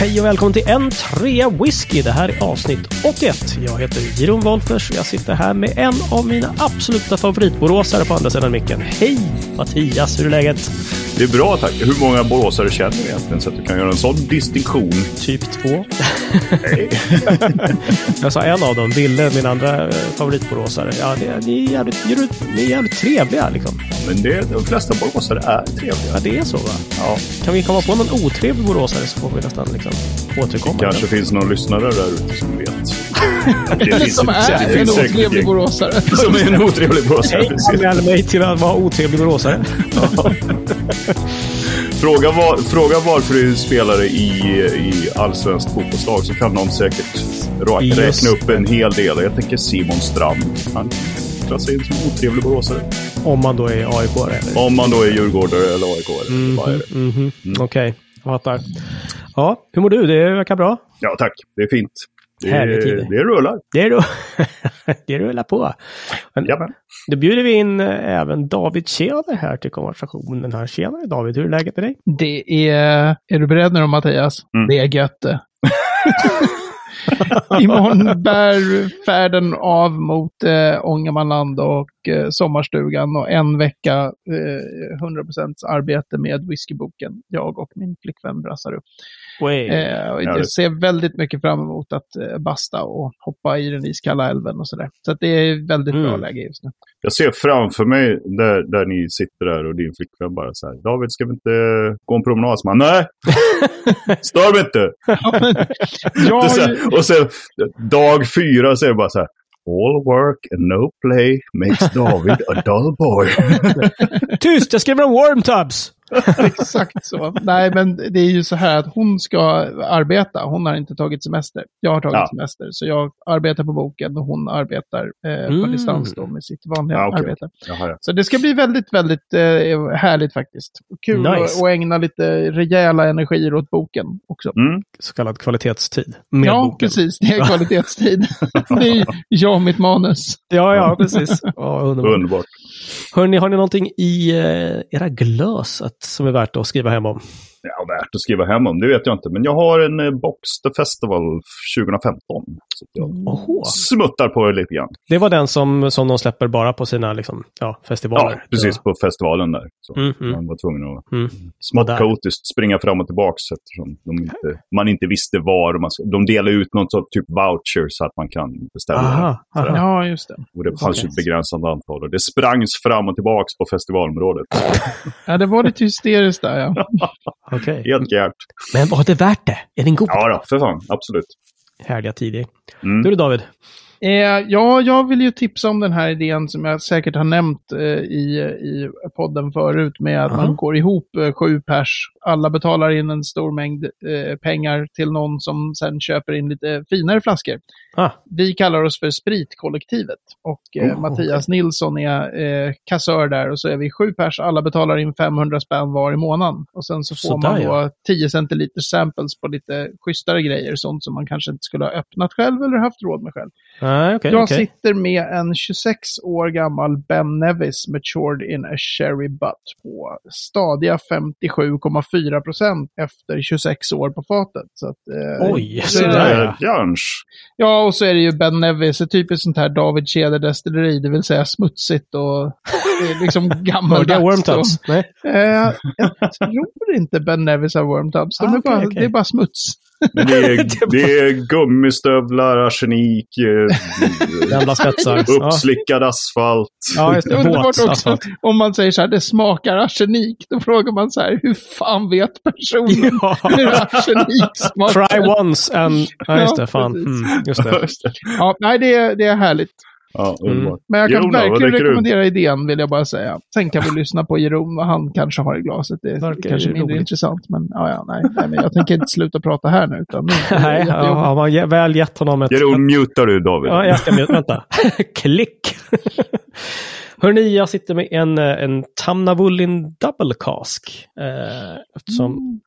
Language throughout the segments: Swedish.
Hej och välkommen till en trea whisky. Det här är avsnitt 81. Jag heter Jeroen Wolffers och jag sitter här med en av mina absoluta favoritboråsare på andra sidan micken. Hej Mattias, hur är läget? Det är bra tack. Hur många boråsare känner du egentligen så att du kan göra en sån distinktion? Typ två. Nej. jag sa en av dem, Ville, min andra eh, favoritboråsare. Ja, det, ni, är jävligt, ni är jävligt trevliga liksom. Men det, de flesta boråsare är trevliga. Ja, det är så va? Ja. Kan vi komma på någon otrevlig boråsare så får vi nästan liksom återkomma. Det kanske finns någon lyssnare där ute som vet. Det som är en otrevlig boråsare. Som är en otrevlig boråsare. Hej, anmäl mig till att vara otrevlig boråsare. Fråga, var, fråga varför du spelare i, i allsvenskt fotbollslag så kan någon säkert ra- Just räkna upp en hel del. Jag tänker Simon Strand. Han klassar in som otrevlig boråsare. Om man då är AIK eller? Om man då är djurgårdare eller AIK. Mm, Vad är det? mm, mm. Okej, jag fattar. Ja, hur mår du? Det verkar bra. Ja tack, det är fint. Det, det rullar. Det, är du. det rullar på. Men Jamen. då bjuder vi in eh, även David Tjäder här till konversationen. Här. Tjenare David, hur är läget med dig? Det är... Är du beredd nu då, Mattias? Mm. Det är gött det. Imorgon bär färden av mot eh, Ångermanland och sommarstugan och en vecka eh, 100% arbete med whiskyboken. Jag och min flickvän brassar upp. Way. Eh, och jag ser väldigt mycket fram emot att eh, basta och hoppa i den iskalla älven och sådär. Så att det är väldigt bra Mm. läge just nu. Jag ser framför mig där, där ni sitter där och din flickvän bara så här. David, ska vi inte gå en promenad? Så man, Nej! Stör mig inte! Ja, men, jag, så här, och sen dag fyra så är det bara så här. All work and no play makes David a dull boy. Tyst, jag skriver om warm tubs! Exakt så. Nej, men det är ju så här att hon ska arbeta. Hon har inte tagit semester. Jag har tagit Ja. semester. Så jag arbetar på boken och hon arbetar eh, på Mm. distans då med sitt vanliga Ja, okej. arbete. Jaha, ja. Så det ska bli väldigt, väldigt eh, härligt faktiskt. Kul Nice. att, att ägna lite rejäla energier åt boken också. Mm. Så kallad kvalitetstid. Med ja, boken. precis. Det är kvalitetstid. det är jag och mitt manus. Ja, ja, precis. Ja, underbart. Underbart. Hörrni, har ni någonting i eh, era glös att, som är värt att skriva hem om? Ja, värt att skriva hem om, det vet jag inte. Men jag har en Box the Festival 2015. Så att jag Oho. smuttar på det lite grann. Det var den som, som de släpper bara på sina liksom, ja, festivaler. Ja, precis på festivalen där. Så Mm, mm. Man var tvungen att Mm. smått kaotiskt springa fram och tillbaka eftersom de inte, man inte visste var. Man, de delade ut någon sorts typ voucher så att man kan beställa. Aha, aha. Ja, just det. Och det fanns ju ett begränsat antal. Och det sprangs fram och tillbaka på festivalområdet. Ja, det var lite hysteriskt där, ja. Okej. Helt järt. Men var det värt det? Är den god? Ja, då, för fan. Absolut. Härliga tider. Mm. Du då David? Eh, ja, jag vill ju tipsa om den här idén som jag säkert har nämnt eh, i, i podden förut med att Aha. man går ihop eh, sju pers. Alla betalar in en stor mängd eh, pengar till någon som sen köper in lite finare flaskor. Ah, Vi kallar oss för Spritkollektivet och eh, Oh, Mattias Nilsson är eh, kassör där och så är vi sju pers. Alla betalar in 500 spänn var i månaden och sen så får Sådär, man då ja. 10 centiliter samples på lite schysstare grejer, sånt som man kanske inte skulle ha öppnat själv eller haft råd med själv. nej, okej. Jag okej. sitter med en 26 år gammal Ben Nevis matured in a sherry butt på stadiga 57,4 procent efter 26 år på fatet. Så att, eh, Oj, så är. Ja, och så är det ju Ben Nevis, ett typiskt sånt här David Tjäder destilleri, det vill säga smutsigt och det är liksom gammaldags. wormtubs? och- Nej. Eh, jag tror inte Ben Nevis har wormtubs, de Ah, är bara, okej. det är bara smuts. Men det är, det är gummistövlar, arsenik, eh, spetsar. Uppslickad asfalt. ja just Det är det. underbart också om man säger så här, det smakar arsenik. Då frågar man så här, hur fan vet personen Ja. hur arsenik smakar? Try once and... Ja, just det. Fan. Mm. Just det. Ja, nej, det är, det är härligt. Ja, underbart. Men jag kan vad verkligen dricker du? rekommendera idén, vill jag bara säga. Sen kan vi lyssna på Jeroen, vad han kanske har i glaset. Det är Verkar kanske mindre roligt. intressant, men, ja, ja, nej, nej, men jag tänker inte sluta prata här nu. Utan nu Nej, ja, har man väl gett honom ett... Jeroen, mutar du David? Ja, jag ska mute. Vänta. Klick! Hörni, jag sitter med en, eh, en Tamnavulin Double Cask. Eh, eftersom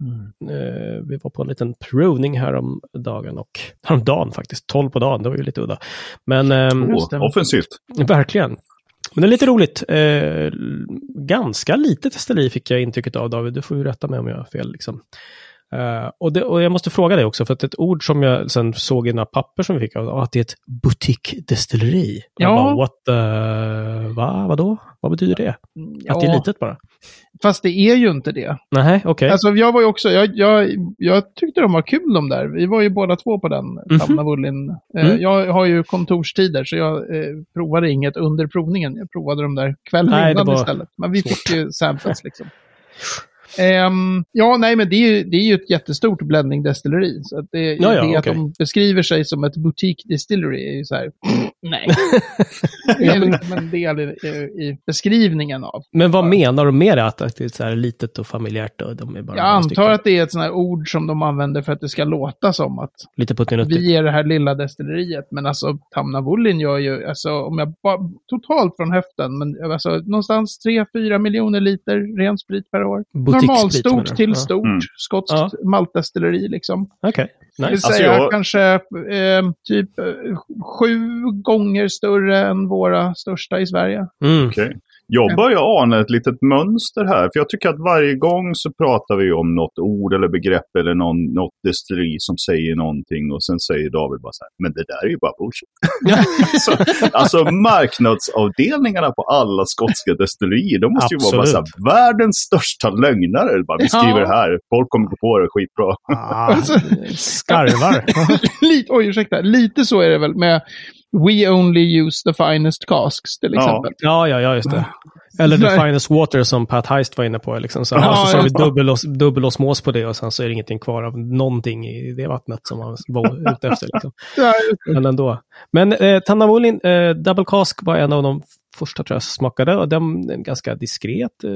eh, vi var på en liten provning här om dagen och häromdagen faktiskt. 12 på dagen, det var ju lite udda. Men Åh, det. offensivt. verkligen. Men det är lite roligt. Eh, ganska litet destilleri fick jag intrycket av David. Du får ju rätta mig om jag har fel. Liksom. Eh, och, det, och jag måste fråga dig också, för att ett ord som jag sen såg i några papper som vi fick, att det är ett boutique-destilleri. Jag Ja. Bara, what the, va, vadå? Vad betyder det? Att det är Ja, litet bara? Fast det är ju inte det. Nej, okej. Alltså jag var ju också, jag, jag, jag tyckte de var kul de där. Vi var ju båda två på den Wollin. Eh, Mm. Jag har ju kontorstider så jag eh, provade inget under provningen. Jag provade de där kvällen Nej, innan var istället. Men vi svårt. fick ju samples liksom. Ehm, ja, nej, men det är ju, det är ju ett jättestort blending-destilleri. Så att det, Ja, ja, det att okej. de beskriver sig som ett boutique distillery är ju så här, nej. Det är liksom en del i, i, i beskrivningen av. Men vad menar de med det? Att, det är så här litet och familjärt och de är bara Jag antar stycken? att det är ett sånt här ord som de använder för att det ska låta som att Lite vi är det här lilla destilleriet. Men alltså Tamna Wollin gör ju, alltså om jag bara, totalt från höften, men alltså någonstans 3-4 miljoner liter ren sprit per år. Menar Normalstort till Ja. stort Mm. skotskt Ja. maltdestilleri liksom. Okej, Det vill nice. Alltså, säga jag- kanske eh, typ eh, sju gånger större än våra största i Sverige. Mm. Okej. Jag börjar ana ett litet mönster här. För jag tycker att varje gång så pratar vi om något ord eller begrepp eller någon, något destilleri som säger någonting. Och sen säger David bara så här, men det där är ju bara bullshit. så, alltså marknadsavdelningarna på alla skotska destillerier, de måste ju vara bara så här, världens största lögnare. Bara, vi skriver det här, folk kommer gå på det, skitbra. Ah, Alltså- skarvar. lite, oj, ursäkta. Lite så är det väl med We only use the finest casks till Ja. exempel. Ja, ja, ja, just det. Eller The. Finest Water som Pat Heist var inne på. Liksom. Så, Ja, ja, så vi just det. dubbel, os- dubbel osmos på det och sen så är det ingenting kvar av någonting i det vattnet som man var ute efter. Liksom. Ja. Men ändå. Men eh, Tanna Wollin, eh, Double Cask var en av de första tror jag smakade och den är ganska diskret, eh,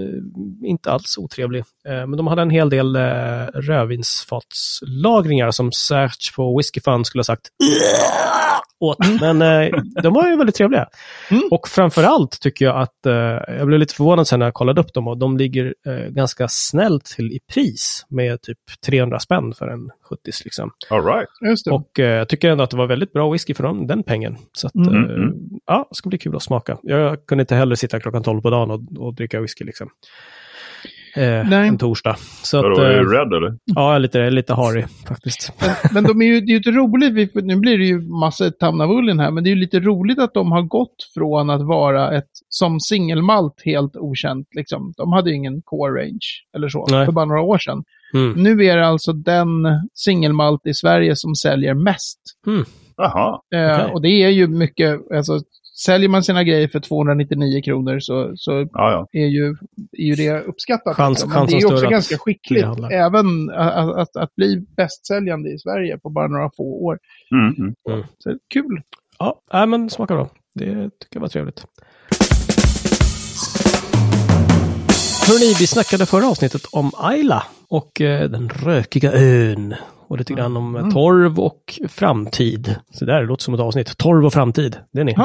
inte alls otrevlig. Eh, men de hade en hel del eh, rödvinsfatslagringar som Serge på Whiskey Fund skulle ha sagt åt. Men eh, de var ju väldigt trevliga. Mm. Och framförallt tycker jag att, jag blev lite förvånad sen när jag kollade upp dem och de ligger ganska snällt till i pris med typ 300 spänn för en 70 liksom. All right. Just det. Och eh, jag tycker ändå att det var väldigt bra whisky för dem, den pengen. Så att, Mm. eh, Mm. ja, det ska bli kul att smaka. Jag kunde inte heller sitta klockan 12 på dagen och, och dricka whisky liksom. Eh, Nej. en torsdag. Så Vadå, är eh, du rädd eller? ja, jag är lite, lite harry faktiskt. Men, men de är ju, det är ju inte roligt, vi, nu blir det ju massa Tamnavullen här, men det är ju lite roligt att de har gått från att vara ett, som singelmalt, helt okänt. Liksom. De hade ju ingen core range eller så, Nej. för bara några år sedan. Mm. Nu är det alltså den singelmalt i Sverige som säljer mest. Jaha. Eh, Okej. Och det är ju mycket, alltså säljer man sina grejer för 299 kronor så, så Ja, ja. är ju, är ju det uppskattat. Chans- liksom. Men det är ju också ganska skickligt, även att, att, att bli bästsäljande i Sverige på bara några få år. Mm, mm. Så kul. Ja, nej, men smaka bra. Det tycker jag var trevligt. Hörrni, vi snackade förra avsnittet om Ayla och eh, den rökiga ön. Och lite grann om Mm. torv och framtid. Så där, det låter som ett avsnitt. Torv och framtid, det är ni.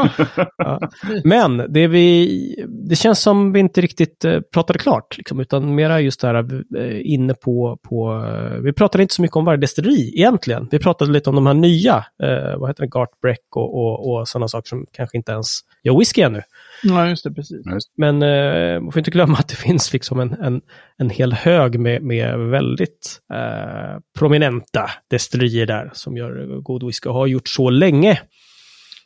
Ja. Men det, vi, det känns som vi inte riktigt eh, pratade klart, liksom, utan mera just det här eh, inne på, på eh, vi pratade inte så mycket om varje destilleri egentligen. Vi pratade lite om de här nya, eh, vad heter det, Gart Breck och, och, och sådana saker som kanske inte ens gör whisky ännu. Ja, just det, precis. Men eh, man får inte glömma att det finns liksom en, en, en hel hög med, med väldigt eh, prominenta destillerier där som gör god whisky och har gjort så länge.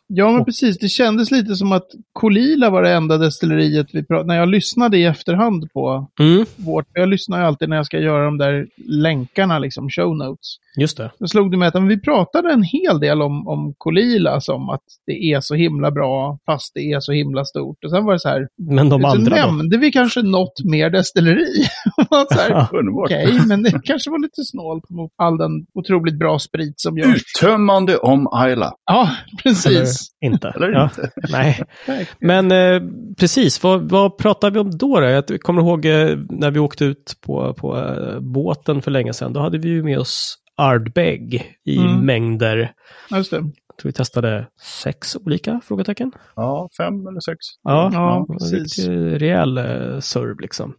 Ja, men Och- precis. Det kändes lite som att Kolila var det enda destilleriet vi pratade När jag lyssnade i efterhand på Mm, vårt... Jag lyssnar ju alltid när jag ska göra de där länkarna, liksom show notes. Just det. Då slog det mig att men vi pratade en hel del om, om Kolila som att det är så himla bra fast det är så himla stort. Och sen var det så här, Men de så andra då? nämnde vi kanske något mer destilleri. Så. Okej, men det kanske var lite snålt mot all den otroligt bra sprit som görs. Uttömmande om Ayla. Ja, precis. Eller inte. Eller ja, inte. Nej. Nej. Men eh, precis, vad, vad pratar vi om då? då? Jag kommer ihåg eh, när vi åkte ut på, på eh, båten för länge sedan. Då hade vi ju med oss Ardbeg i Mm. mängder. Just det. Jag tror vi testade sex olika frågetecken. Ja, fem eller sex. Ja, Ja, precis. rejäl eh, serv liksom.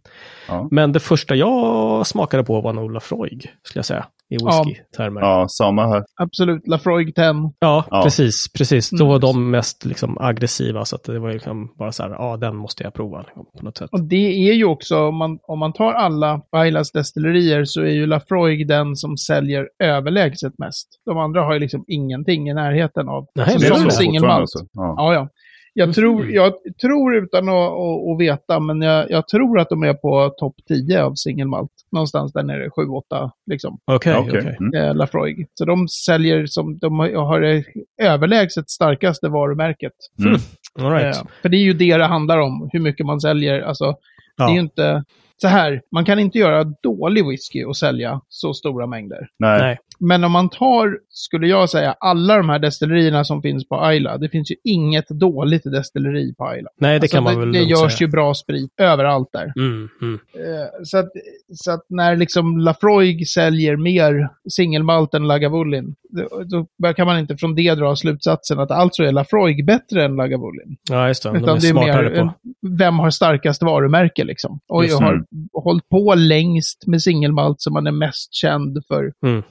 Ja. Men det första jag smakade på var en Olaf Roig, skulle jag säga. I whisky-termer. Ja. Ja, samma här. Absolut. Lafroig 10. Ja, Ja. precis. precis. Då Mm. var de mest liksom, aggressiva, så att det var liksom bara så här, ja, den måste jag prova liksom, på något sätt. Och det är ju också, om man, om man tar alla Bailas destillerier så är ju Lafroig den som säljer överlägset mest. De andra har ju liksom ingenting i närheten av. Nej, är som så singelmalt. Alltså. Ja. Ja, ja. Jag tror, jag tror utan att, att, att veta, men jag, jag tror att de är på topp 10 av singelmalt. Någonstans där nere, 7-8 liksom. Okej, Ja, okej. okej. Mm. Eh, Lafroig. Så de säljer som, de har- det överlägset starkaste varumärket. Mm. All right. Eh, för det är ju det det handlar om, hur mycket man säljer. Alltså, det är ju Ja. inte... Så här, man kan inte göra dålig whisky och sälja så stora mängder. Nej. Nej. Men om man tar, skulle jag säga, alla de här destillerierna som finns på Ayla, det finns ju inget dåligt destilleri på Ayla. Nej, det Alltså, kan man det, väl det görs säga. ju bra sprit överallt där. Mm, mm. Eh, så, att, så att när liksom Lafroig säljer mer singelmalt än Lagavulin, då, då kan man inte från det dra slutsatsen att alltså är Lafroig bättre än Lagavulin. Ja, just det. De Utan är det är smartare mer på. vem har starkast varumärke liksom. Och Just jag det. har hållit på längst med singelmalt som man är mest känd för. Mm.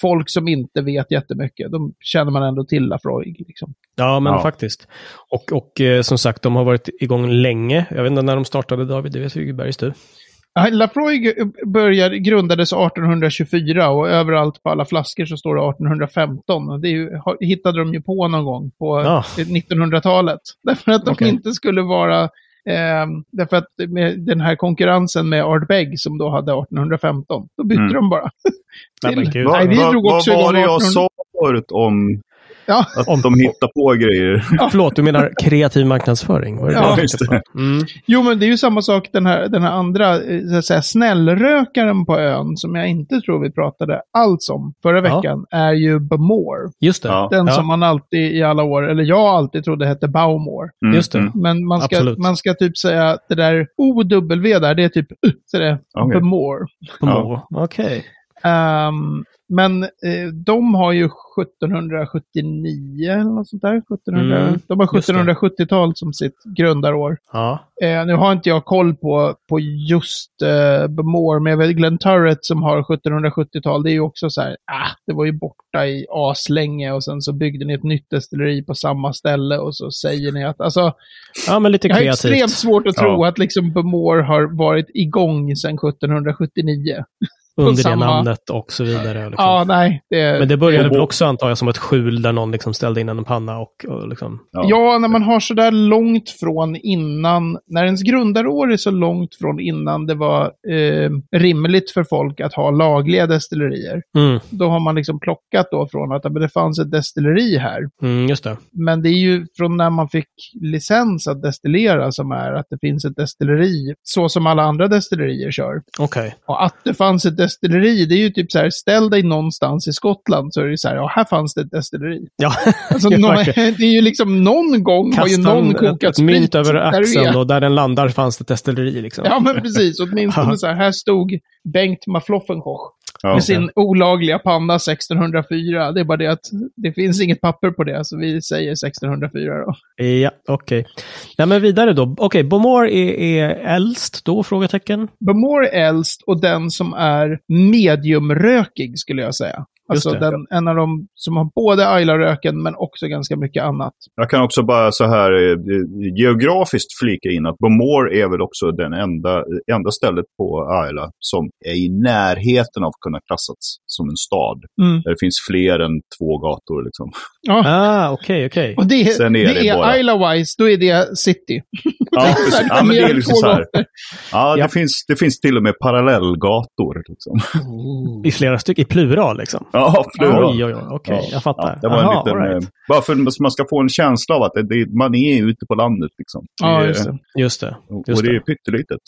Folk som inte vet jättemycket, de känner man ändå till Lafroig. Liksom. Ja, men Ja. faktiskt. Och, och eh, som sagt, de har varit igång länge. Jag vet inte när de startade, David. Det vet ju Bergs du. Lafroig eh, började, grundades 1824 och överallt på alla flaskor så står det 1815. Och Det ju, hittade de ju på någon gång på Ja. 1900-talet. Därför att de Okej. inte skulle vara... Eh, därför att med den här konkurrensen med Art Beg som då hade 1815, då bytte Mm. de bara. Till-. Nej, vi vad, drog vad också var det jag 1800 sa förut om Ja, att Om- de hittar på grejer? Förlåt, du menar kreativ marknadsföring? Var det Ja, det just på? Mm. jo men det är ju samma sak den här, den här andra, eh, så att säga, snällrökaren på ön, som jag inte tror vi pratade alls om förra Ja. veckan, är ju Bemore. Just det. Ja. Den Ja. som man alltid i alla år, eller jag alltid trodde hette Baumore. Mm, Just det. mm. Men man ska, Absolut. man ska typ säga att det där OW där, det är typ uh, så det är Okej. Bemore. På Ja. Movo. Men eh, de har ju 1779 eller något sånt där. 1700, Mm, de har just det. 1770-tal som sitt grundarår. Ja. Eh, nu har inte jag koll på, på just eh, Bemore, men jag vet Glen Turret som har 1770-tal, det är ju också så här, ah, det var ju borta i aslänge och sen så byggde ni ett nytt destilleri på samma ställe och så säger ni att, alltså, ja, men lite jag har kreativt. extremt svårt att tro Ja. att liksom Bemore har varit igång sedan 1779. Under det samma- namnet och så vidare. Liksom. Ja, nej. Det, Men det började väl också antar jag som ett skjul där någon liksom ställde in en panna och, och liksom... Ja. Ja, när man har så där långt från innan, när ens grundarår är så långt från innan det var eh, rimligt för folk att ha lagliga destillerier, Mm, då har man liksom plockat då från att det fanns ett destilleri här. mm, just det. Men det är ju från när man fick licens att destillera som är att det finns ett destilleri, så som alla andra destillerier kör. Okej. Och att det fanns ett destilleri, det är ju typ så här, ställ dig någonstans i Skottland så är det så här, ja, här fanns det ett destilleri. Ja, Alltså, verkligen. det är ju liksom någon gång har ju någon kokat ett, mynt över axeln och där den landar fanns det ett destilleri liksom. Ja, men precis. Åtminstone så här, här stod Bengt Mafloffenkoch Ja. med sin olagliga panna 1604. Det är bara det att det finns inget papper på det, så vi säger 1604 då. Ja, okej. Nej, men vidare då. Okej, Bomor är, är äldst då? Frågetecken. Bemore är äldst och den som är mediumrökig skulle jag säga. Alltså den, en av de som har både Ayla-röken men också ganska mycket annat. Jag kan också bara så här eh, geografiskt flika in att Bomore är väl också den enda, enda stället på Ayla som är i närheten av att kunna klassas som en stad. Mm. Där det finns fler än två gator. Liksom. Ja. Ah, okej, okej. Och det, Sen är det, det är Ayla-wise, då är det city. Ja, precis. ja, men det är liksom så här. Ja, Ja. det, finns, det finns till och med parallellgator. Liksom. I flera stycken, i plural liksom. Ja, plural. Oj, oj, oj, okej, Ja. jag fattar. Ja, det var en Aha, liten, all right. eh, bara för att man ska få en känsla av att det, det, man är ute på landet. Liksom. Ja, Det just det. Just det. Och Just det är pyttelitet.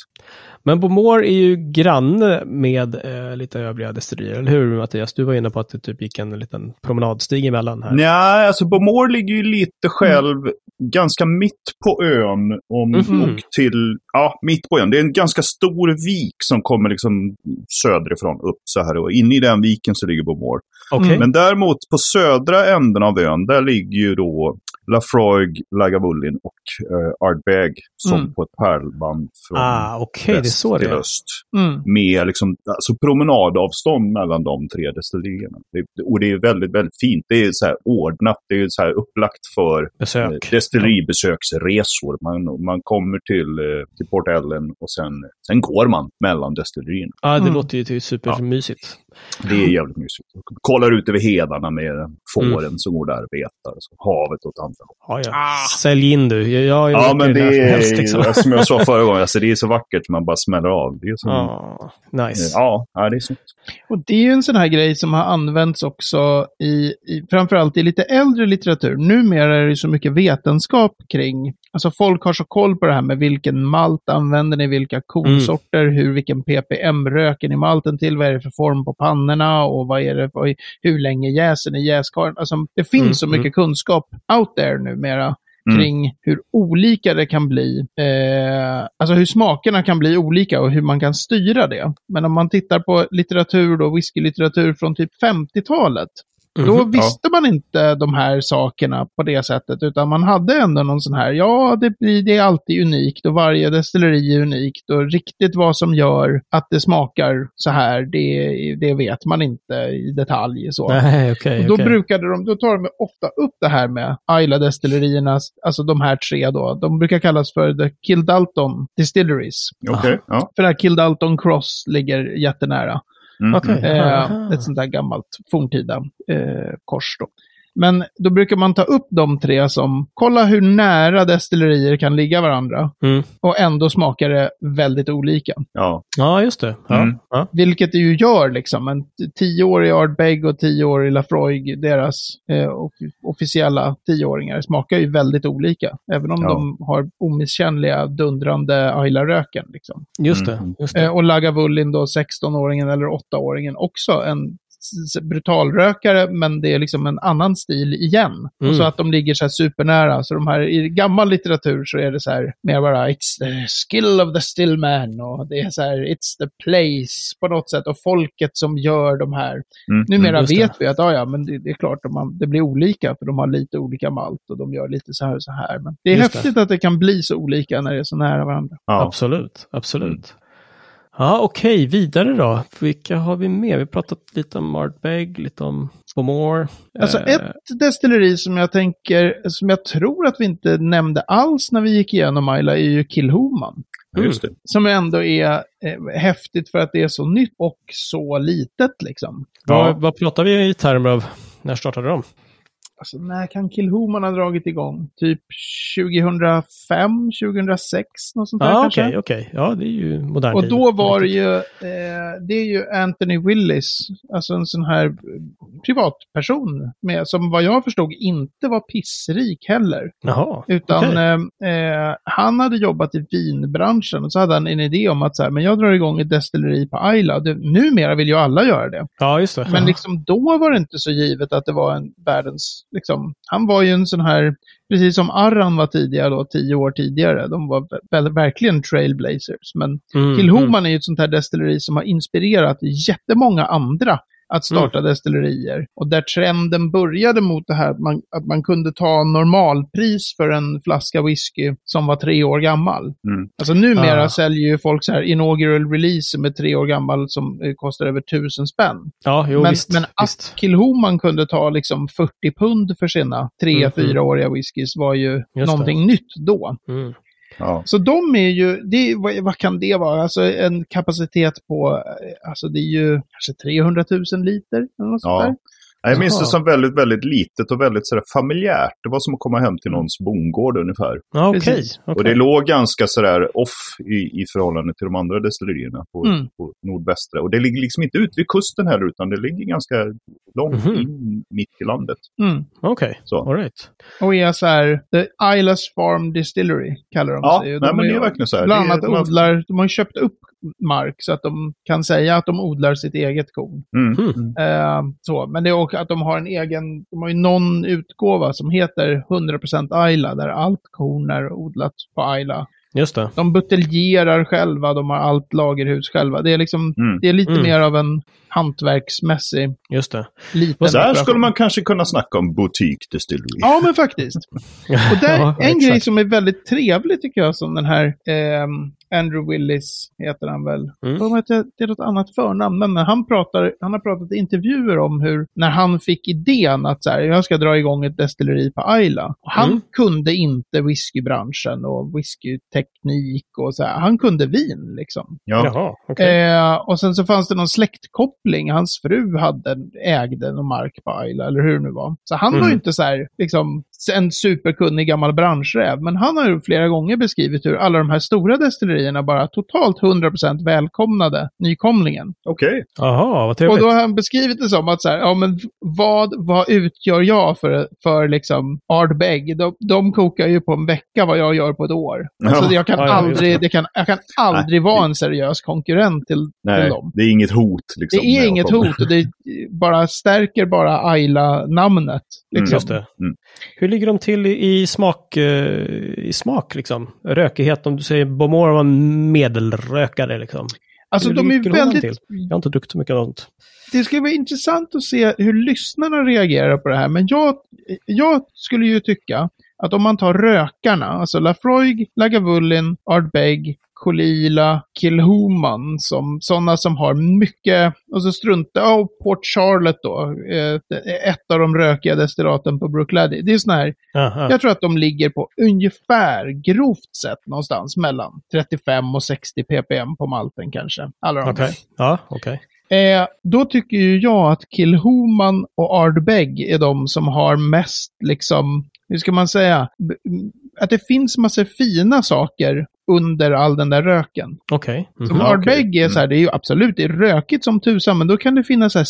Men Bomor är ju granne med eh, lite övriga destillerier, eller hur Mattias? Du var inne på att det typ gick en liten promenadstig emellan här. Nej, alltså Bomor ligger ju lite själv ganska mitt på ön. Om, Mhm. Och till, ja, mitt på ön. Det är en ganska stor vik som kommer liksom söderifrån upp så här. Och inne i den viken så ligger Bomor. Okay. Men däremot på södra änden av ön, där ligger ju då Lafroig, Lagavulin och uh, Ardbeg som Mm. på ett pärlband från Ah, det är väst så det till är. öst. Mm. Med liksom, alltså promenadavstånd mellan de tre destillerierna. Det, och det är väldigt, väldigt fint. Det är så här ordnat, det är så här upplagt för eh, Besök. destilleribesöksresor. Man, man kommer till, eh, till Port Ellen och sen, sen går man mellan destillerierna. Ja, det Mm. låter ju typ supermysigt. Det är jävligt mysigt. Kollar ut över hedarna med fåren Mm. som går där och betar. Så havet åt andra Ja, ja. Sälj in du. Jag, jag Ja, men det är, helst, liksom. som jag sa förra gången, alltså, det är så vackert man bara smäller av. Det är som, Ja, nice. ja, ja, det är så. Och det är ju en sån här grej som har använts också i, i framförallt i lite äldre litteratur. Numera är det så mycket vetenskap kring, alltså folk har så koll på det här med vilken malt använder ni, vilka kornsorter, hur, vilken ppm röker ni malten till, vad är det för form på pannorna och vad är det, vad, hur länge jäser ni jäskaren. Alltså det finns Mm, så mycket kunskap out there numera Mm. kring hur olika det kan bli. Eh, alltså hur smakerna kan bli olika och hur man kan styra det. Men om man tittar på litteratur, då, whiskylitteratur från typ 50-talet, då Mhm. visste man inte de här sakerna på det sättet, utan man hade ändå någon sån här, ja, det, blir, det är alltid unikt och varje destilleri är unikt och riktigt vad som gör att det smakar så här, det, det vet man inte i detalj. Så. Nej, okej. Och då okej. brukade de, då tar de ofta upp det här med Isla-destillerierna, alltså de här tre då. De brukar kallas för The Kildalton Distilleries. Okej, ja. För det här Kildalton Cross ligger jättenära. Mm, mm. Eh, ett sånt där gammalt forntida eh, kors då. Men då brukar man ta upp de tre som, kolla hur nära destillerier kan ligga varandra. Mm. Och ändå smakar det väldigt olika. Ja, Ja, just det. Ja. Mm. Ja. Vilket det ju gör liksom. En tioårig Ardbeg och tioårig Lafroig, deras eh, off- officiella tioåringar, smakar ju väldigt olika. Även om Ja. de har omisskännliga, dundrande Ayla-röken. Liksom. Just det. Mm. Just det. Eh, och Lagavulin då, 16-åringen eller 8-åringen, också en brutalrökare, men det är liksom en annan stil igen. Mm. Och så att de ligger så här supernära. Så de här, i gammal litteratur så är det så här, mer bara it's the skill of the still man och det är så här, it's the place på något sätt och folket som gör de här. Mm, Numera just det. vet vi att, ja, ja, men det, det är klart, de har, det blir olika för de har lite olika malt och de gör lite så här och så här. Men det är Just det. häftigt att det kan bli så olika när det är så nära varandra. ja. Absolut, absolut. Ja, okej, vidare då. Vilka har vi med? Vi har pratat lite om Ardbeg, lite om Bomore. Alltså Eh, ett destilleri som jag tänker, som jag tror att vi inte nämnde alls när vi gick igenom Ayla är ju Kilhoman. Det. Som ändå är eh, häftigt för att det är så nytt och så litet liksom. vad, Ja. vad pratar vi i termer av? När startade de? Alltså när kan Kilhoman ha dragit igång? Typ 2005, 2006, något sånt där Ja, kanske? okej, okej. Ja, det är ju modern Och då var det ju, eh, det är ju Anthony Willis, alltså en sån här privatperson, med, som vad jag förstod inte var pissrik heller. Jaha, Utan okej. eh, eh, han hade jobbat i vinbranschen och så hade han en idé om att så här, men jag drar igång ett destilleri på Ayla. Det, numera vill ju alla göra det. Ja, just det. Men liksom då var det inte så givet att det var en världens, liksom, han var ju en sån här, precis som Arran var tidigare då, tio år tidigare. De var verkligen trailblazers. Men Mm, mm. Kilhoman är ju ett sånt här destilleri som har inspirerat jättemånga andra att starta Mm. destillerier. Och där trenden började mot det här att man, att man kunde ta normalpris för en flaska whisky som var tre år gammal. Mm. Alltså numera Ah. säljer ju folk så här inaugural release som är tre år gammal som eh, kostar över tusen spänn. Ja, jo, men visst. men att. Kilhoman kunde ta liksom 40 pund för sina tre, Mm, fyraåriga whiskys var ju det. någonting nytt då. Mm. Ja. Så de är ju, det, vad, vad kan det vara? Alltså en kapacitet på, eh, alltså det är ju kanske 300 000 liter eller något sånt Ja. där. Ja, Jag minns det som väldigt, väldigt litet och väldigt sådär familjärt. Det var som att komma hem till någons bondgård ungefär. Ja, okej. Precis. okej. Och det låg ganska sådär off i, i förhållande till de andra destillerierna på, Mm. på nordvästra. Och det ligger liksom inte ut vid kusten heller, utan det ligger ganska långt Mhm. in mitt i landet. Mm. Okej, Så. all right. Och är så här, The Islas Farm Distillery kallar de Ja, sig. nej, De men det är verkligen så här. Bland annat odlar, de har köpt upp mark så att de kan säga att de odlar sitt eget korn. Mm. Mm. Eh, så. Men det är också att de har en egen, de har ju någon utgåva som heter 100% Ayla, där allt korn är odlat på Ayla. Just det. De buteljerar själva, de har allt lagerhus själva. Det är liksom, Mm. det är lite Mm. mer av en hantverksmässig Just det. liten Där operation. skulle man kanske kunna snacka om boutique distillery. Ja, men faktiskt. Och där, Ja, en exakt. grej som är väldigt trevlig tycker jag, som den här ehm, Andrew Willis, heter han väl. Mm. Det är något annat förnamn, men han, pratar, han har pratat i intervjuer om hur, när han fick idén att så här, jag ska dra igång ett destilleri på. Och han Mm. kunde inte whiskybranschen och whiskyteknik och så här. Han kunde vin liksom. Ja. Jaha, okej. Eh, och sen så fanns det någon släktkoppling. Hans fru hade, ägde någon mark på Ayla, eller hur det nu var. Så han var Mm. ju inte så här, liksom, en superkunnig gammal branschräv. Men han har ju flera gånger beskrivit hur alla de här stora destillerierna bara totalt 100% välkomnade nykomlingen. Okej. Jaha, vad Och trevligt. då har han beskrivit det som att så här, ja men vad, vad utgör jag för, för liksom Ardbeg? De, de kokar ju på en vecka vad jag gör på ett år. Alltså, Ja. jag kan Ja, aldrig, det. kan, jag kan aldrig vara en seriös konkurrent till, till Nej, dem. det är inget hot. Liksom, Det är inget hot och det bara stärker bara Ayla-namnet. Liksom. Just det. Mm. Hur ligger de till i, smak, eh, i smak liksom? Rökighet, om du säger Bomora var en medelrökare liksom. Alltså Hur de är väldigt... Jag har inte druckit så mycket av sånt. Det ska vara intressant att se hur lyssnarna reagerar på det här. Men jag, jag skulle ju tycka att om man tar rökarna, alltså Lafroig, Lagavulin, Ardbeg, Kolila, Kilhuman, som sådana som har mycket, och så strunta, och Port Charlotte då, eh, ett av de rökiga destillaten på Brookladdy. Det är sådana här Aha. Jag tror att de ligger på ungefär, grovt sett, någonstans mellan 35 och 60 ppm på malten kanske. Alla de Okej. Ja, okej. Eh, då tycker ju jag att Kilhuman och Ardbeg är de som har mest, liksom, hur ska man säga, att det finns massor fina saker under all den där röken. Okej. Mhm. Som Ja, okej. Ardbeg är så här, det är ju absolut, det är rökigt som tusan, men då kan det finnas så här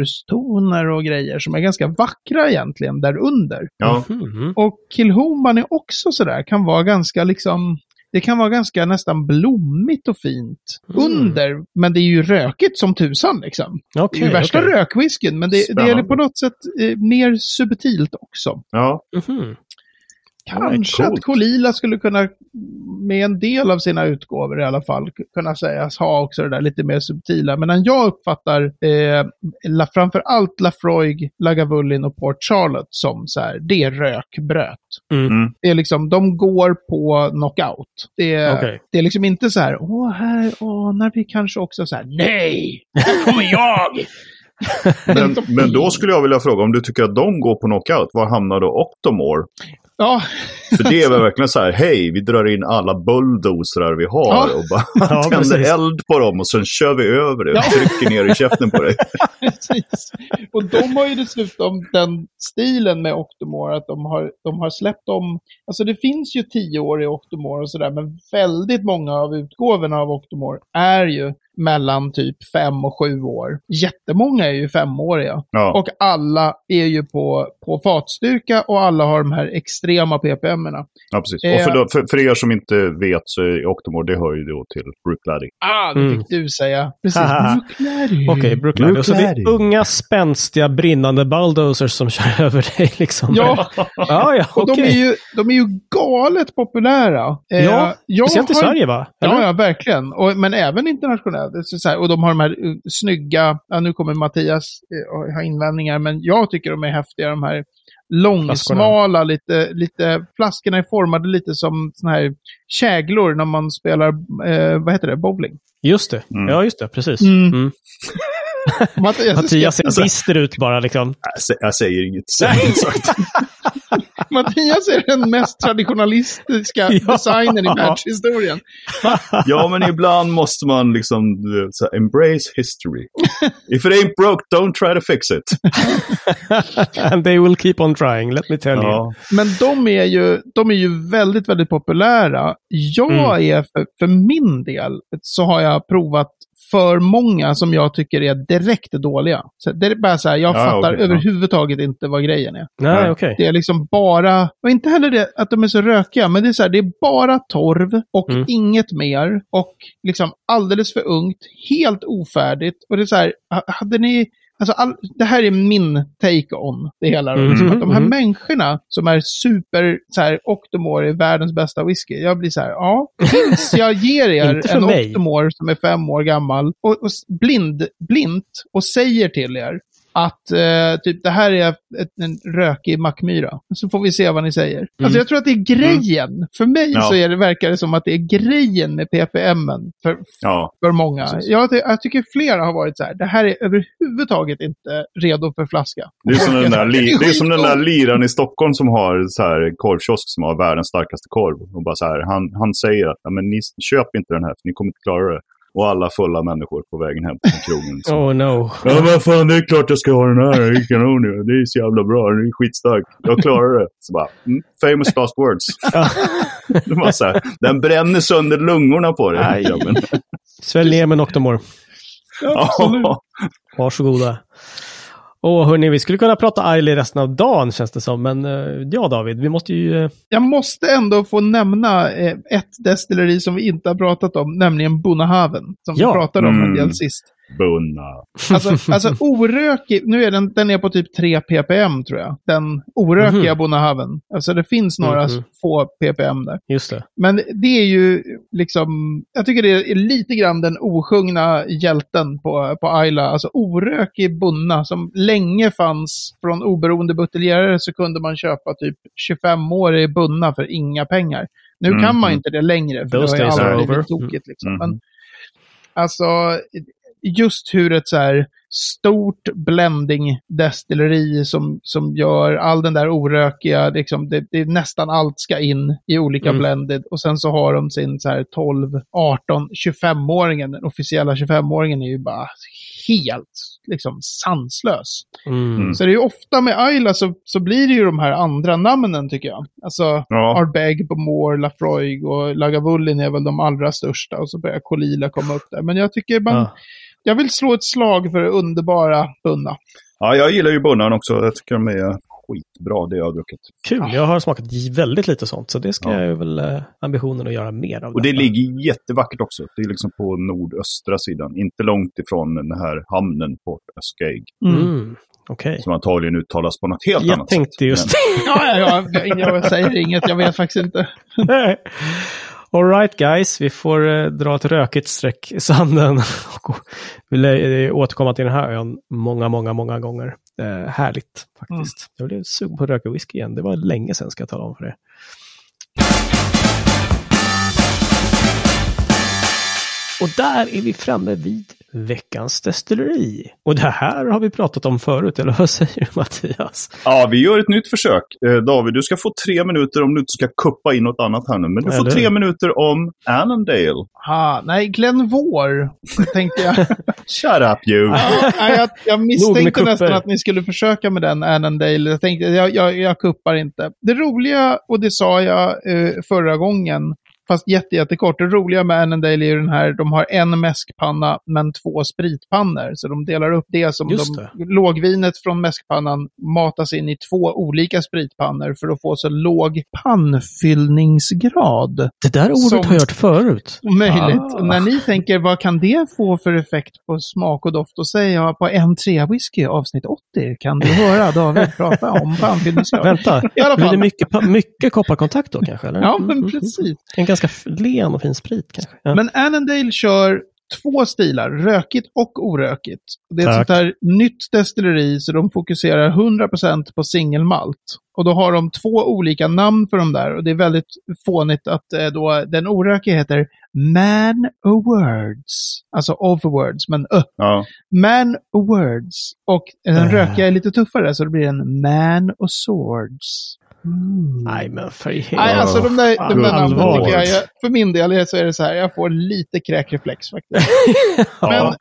citrustoner och grejer som är ganska vackra egentligen där under. Ja. Mhm. Och Kilhoman är också sådär, kan vara ganska liksom, det kan vara ganska nästan blommigt och fint Mm. under, men det är ju rökigt som tusan liksom. Det är Okej, ju värsta okej. rökwhisken, men det, det är på något sätt eh, mer subtilt också. Ja. Mhm. Kanske att Kolila skulle kunna, med en del av sina utgåvor i alla fall, kunna sägas ha också det där lite mer subtila. Men jag uppfattar eh, la, framför allt Lafroig, Lagavulin och Port Charlotte som så här, det är rökbröt. Mm. Mm. Det är liksom, de går på knockout. Det är, Okej. det är liksom inte så här, åh, här anar vi kanske också så här, nej, här kommer jag! Men, men då skulle jag vilja fråga, om du tycker att de går på knockout, var hamnar då Octomore? Ja, För det är väl verkligen så här, hej, vi drar in alla bulldozrar vi har Ja. och bara Ja, tänder precis. eld på dem och sen kör vi över det. Ja. Trycker ner i käften på dig. precis. Och de har ju dessutom den stilen med Octomore att de har, de har släppt om, alltså det finns ju tio år i Octomore och sådär, men väldigt många av utgåvorna av Octomore är ju mellan typ fem och sju år. Jättemånga är ju femåriga. Ja. Och alla är ju på, på fatstyrka och alla har de här extrema ppm-erna. Ja, precis. Eh. Och för, då- för, för er som inte vet så är Octomore, det hör ju då till Brookladdy. Ah, det Mm. fick du säga. Precis. Okej, Brooklyn. Och Så det är unga, spänstiga, brinnande bulldozers som kör över dig liksom. Ja, ja, ja och de, är ju, de är ju galet populära. Eh, Ja, Speciellt i Sverige va? Eller? Ja, ja, verkligen. Och, men även internationellt. Så här, och de har de här uh, snygga, ja, nu kommer Mattias uh, ha invändningar, men jag tycker de är häftiga, de här långsmala, lite, lite, flaskorna är formade lite som såna här käglor när man spelar, eh, vad heter det, bowling. Just det. Mm. Ja, just det. Precis. Mm. Mm. Mattias, Mattias ser, bister ut bara liksom. Jag, sä- jag säger inget. Säger inget sagt. Mattias är den mest traditionalistiska Ja. designern i världshistorien. Ja, men ibland måste man liksom så här, embrace history. If it ain't broke, don't try to fix it. And they will keep on trying, let me tell you. Ja. Men de är ju, de är ju väldigt, väldigt populära. Jag Mm. är, för, för min del, så har jag provat för många som jag tycker är direkt dåliga. Så det är bara så här, jag Ja, fattar ja. överhuvudtaget inte vad grejen är. Nej, Ja. okej. Det är liksom bara, och inte heller det att de är så rökiga, men det är så här, det är bara torv och Mm. inget mer. Och liksom alldeles för ungt, helt ofärdigt. Och det är så här, ha- hade ni, alltså all, det här är min take on det hela. Mhm, Liksom att de här mhm. människorna som är super, så här, Octomore är världens bästa whisky. Jag blir så här, ja, tills jag ger er en mig. Octomore som är fem år gammal och, och blind, blint och säger till er att eh, typ det här är ett, en rökig mackmyra. Så får vi se vad ni säger. Alltså jag tror att det är grejen. För mig Mm. Ja. så är det, verkar det som att det är grejen med ppm för, Ja, för många. Jag, jag tycker flera har varit så här, det här är överhuvudtaget inte redo för flaska. det är, som den där, li- det är som den där liran i Stockholm som har så här korvkiosk som har världens starkaste korv. Och bara så här, han, han säger att "Ja, men ni köp inte den här för ni kommer inte klara det. Och alla fulla människor på vägen hem från krogen. Så. Oh no. Ja, men fan, det är klart jag ska ha den här. Det är kanon ju. Det är så jävla bra. Den är skitstark. Jag klarar det. Så bara, mm, famous last words. Det var så här, den bränner sönder lungorna på dig. Svälj ner med Noctomore. Absolut. Ja, Varsågoda. Åh, hörni, vi skulle kunna prata Ailey resten av dagen känns det som. Men eh, ja, David, vi måste ju... eh, Jag måste ändå få nämna eh, ett destilleri som vi inte har pratat om, nämligen Bonnehaven. Som Ja. vi pratade om en Mm. del sist. Bunna. Alltså, alltså orökig, nu är den, den är på typ 3 ppm tror jag. Den orökiga Mhm. Bonnehaven. Alltså det finns några Mhm. få ppm där. Just det. Men det är ju liksom, jag tycker det är lite grann den osjungna hjälten på, på Ayla. Alltså orökig bunna som länge fanns från oberoende buteljerare så kunde man köpa typ 25-årig bunna för inga pengar. Nu Mm, kan man mm. inte det längre, för Those det har ju over. blivit tokigt. Liksom. Mm. Men, alltså, just hur ett så här stort blending-destilleri som, som gör all den där orökiga, liksom, det, det är nästan allt ska in i olika Mm. blended. Och sen så har de sin så här 12, 18, 25-åringen. Den officiella 25-åringen är ju bara helt liksom sanslös. Mm. Så det är ju ofta med Ayla så, så blir det ju de här andra namnen tycker jag. Alltså Ja. Ardbeg, Bomore, Lafroig och Lagavulin är väl de allra största. Och så börjar Kolila komma upp där. Men jag tycker man, Ja. Jag vill slå ett slag för det underbara Bunna. ja, jag gillar ju bunnan också. Jag tycker de är skitbra, det jag har druckit. Kul, jag har smakat väldigt lite sånt. Så det ska Ja. jag väl eh, ambitionen att göra mer av. Och det detta. ligger jättevackert också. Det är liksom på nordöstra sidan. Inte långt ifrån den här hamnen, Port Ascaig. Mm. Okej. Som antagligen uttalas på något helt Jag annat tänkte sätt. just Ja, ja, ja, jag, jag säger inget, jag vet faktiskt inte. All right guys, vi får eh, dra ett rökigt streck i sanden. Vi eh, återkomma till den här ön många, många, många gånger. Eh, härligt faktiskt. Jag blev sugen på att röka whisky igen. Det var länge sedan ska jag tala om för er. Och där är vi framme vid veckans destilleri. Och det här har vi pratat om förut, eller vad säger du Mattias? Ja, vi gör ett nytt försök. Eh, David, du ska få tre minuter om du inte ska kuppa in något annat här nu. Men du får Eller? tre minuter om Annandale. Ah, nej, Glenn Vår, tänkte jag. Shut up you! Ja, nej, jag, jag misstänkte nästan att ni skulle försöka med den Annandale. Jag tänkte, jag, jag, jag kuppar inte. Det roliga, och det sa jag eh, förra gången, fast jätte, jättekort. Det roliga med Annandale är ju den här, de har en mäskpanna men två spritpannor. Så de delar upp det som Just de, lågvinet från mäskpannan matas in i två olika spritpannor för att få så låg pannfyllningsgrad Det där ordet Som- har jag hört förut. möjligt. Ah. Och när ni tänker, vad kan det få för effekt på smak och doft? Då säger jag på en trea whisky avsnitt 80 kan du höra David prata om pannfyllningsgrad. Vänta, I alla blir det fall. mycket, mycket kopparkontakt då kanske? Eller? Ja, Mm, men mm, precis. En ganska len och fin sprit kanske. Ja. Men Annandale kör två stilar, rökigt och orökigt. Det är ett Tack. sånt här nytt destilleri så de fokuserar 100% på singelmalt. Och då har de två olika namn för de där och det är väldigt fånigt att eh, då den orökiga heter Man o' Words. Alltså of words, men ö. Ja. Man o' Words. Och den Äh. rökiga är lite tuffare så det blir en Man o' Swords. Nej, men för Nej, alltså de där, de där namnen Allvarligt. tycker jag, för min del så är det så här, jag får lite kräkreflex faktiskt. Men.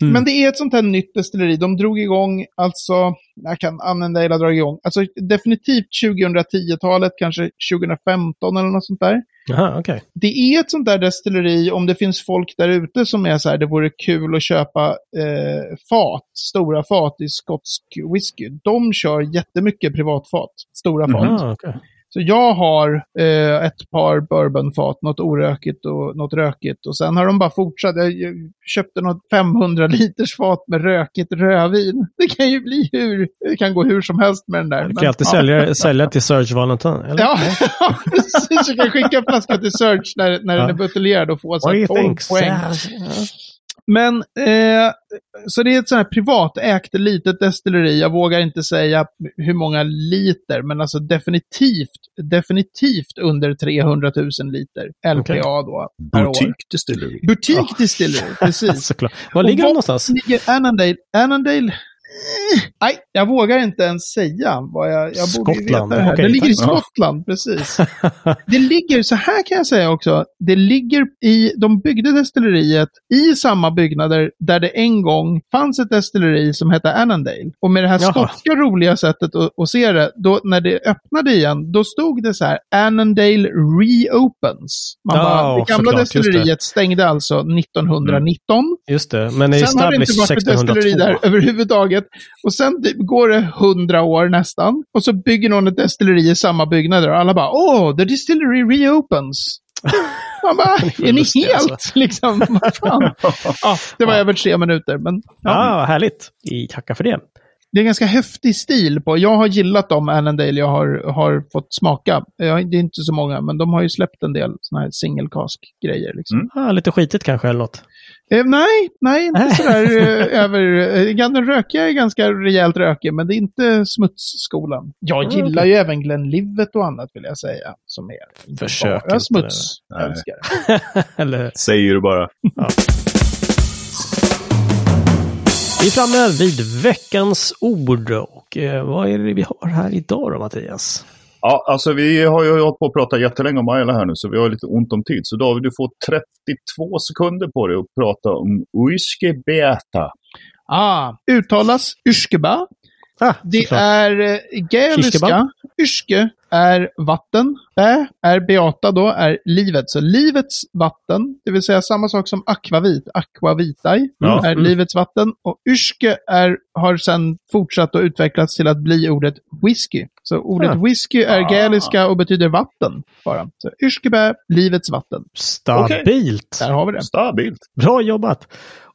Mm. men det är ett sånt här nytt destilleri. De drog igång, alltså, jag kan använda hela dra igång, alltså definitivt 2010-talet, kanske 2015 eller något sånt där. Jaha, okej. Det är ett sånt där destilleri, om det finns folk där ute som är så här, det vore kul att köpa eh, fat, stora fat i skotsk whisky. De kör jättemycket privatfat, stora fat. Ah, okej. Så jag har eh, ett par bourbonfat, något orökigt och något rökigt. Och sen har de bara fortsatt. Jag, köpte något 500 liters fat med rökigt rödvin. Det kan ju bli hur, det kan gå hur som helst med den där. Du kan alltid sälja, sälja till Serge Valentin, eller? Ja, precis. Jag kan skicka en flaska till Search när, när den är buteljerad och få så här you 12 think, poäng. Serge? Men, eh, så det är ett sånt här privatägt litet destilleri. Jag vågar inte säga hur många liter, men alltså definitivt, definitivt under 300 000 liter LPA Okej. då per år. Boutique Distillery. Butik Distillery, precis. Var ligger vad- de någonstans? ligger Annandale? Annandale? Nej, jag vågar inte ens säga vad jag, jag borde Skottland, veta det här. det ligger i. Skottland, precis. Det ligger, så här kan jag säga också, det ligger i, de byggde destilleriet i samma byggnader där det en gång fanns ett destilleri som hette Annandale. Och med det här Jaha. skotska roliga sättet att, att se det, då, när det öppnade igen, då stod det så här, Annandale reopens. Man Ja, bara, det gamla såklart, det. destilleriet stängde alltså 1919. Just det, men är Sen har det inte varit ett destilleri där 1602. Överhuvudtaget. Och sen typ går det hundra år nästan. Och så bygger någon ett destilleri i samma byggnader. Och alla bara, åh, the distillery reopens. Man bara, är ni helt alltså. liksom, vad fan? Ja, det var Ja. över tre minuter. Men ja, Ah, härligt. I, tacka för det. det är ganska häftig stil på. Jag har gillat de Annandale jag har, har fått smaka. Jag, det är inte så många, men de har ju släppt en del såna här single cask-grejer. Liksom. Mm. Ah, lite skitigt kanske eller något. Eh, nej, nej, inte sådär eh, över... Eh, den rökiga är ganska rejält rökig, men det är inte smutsskolan. Jag Ah, gillar ju även Glenlivet och annat vill jag säga. Som är Försök bara smuts. Jag älskar eller Säger du bara. Vi är framme vid veckans ord och eh, vad är det vi har här idag då Mattias? Ja, alltså vi har ju hållit på att prata jättelänge om Ayla här nu, så vi har lite ont om tid. Så David, du får 32 sekunder på dig att prata om Uiske Beata. Ah, uttalas Yrskeba. Ah, Det såklart. är eh, gaeliska. Yrske är vatten. Bä är beata då, är livet. Så livets vatten, det vill säga samma sak som akvavit, aquavitae, Ja. är Mm. livets vatten. Och yrske är, har sedan fortsatt att utvecklats till att bli ordet whisky. Så ordet Ah. whisky är Ah. gaeliska och betyder vatten bara. Så yrskebä, livets vatten. Stabilt. Där har vi det. Stabilt. Bra jobbat!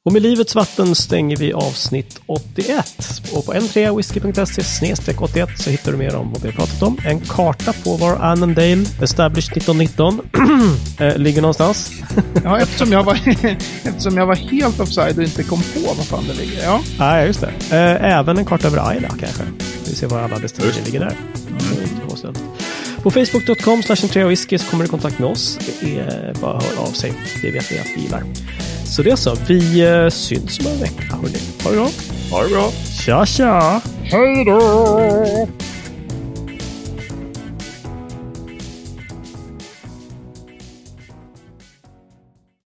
Och med Livets vatten stänger vi avsnitt 81. Och på n3whisky.se 81 så hittar du mer om vad vi har pratat om. En karta på var Annandale, established 1919, eh, ligger någonstans. Ja, eftersom jag, var, eftersom jag var helt offside och inte kom på vad fan det ligger. Ja. Nej, just det. Eh, även en karta över Ayla kanske. Vi ser var alla destillerier ligger där. Konstigt. På facebook.com så kommer du i kontakt med oss. Det är bara att höra av sig. Det vet vi att vi gillar. Så det så. Vi eh, syns om en vecka. Hörrni. Ha det bra. Ha det bra. Tja, tja! Hej då!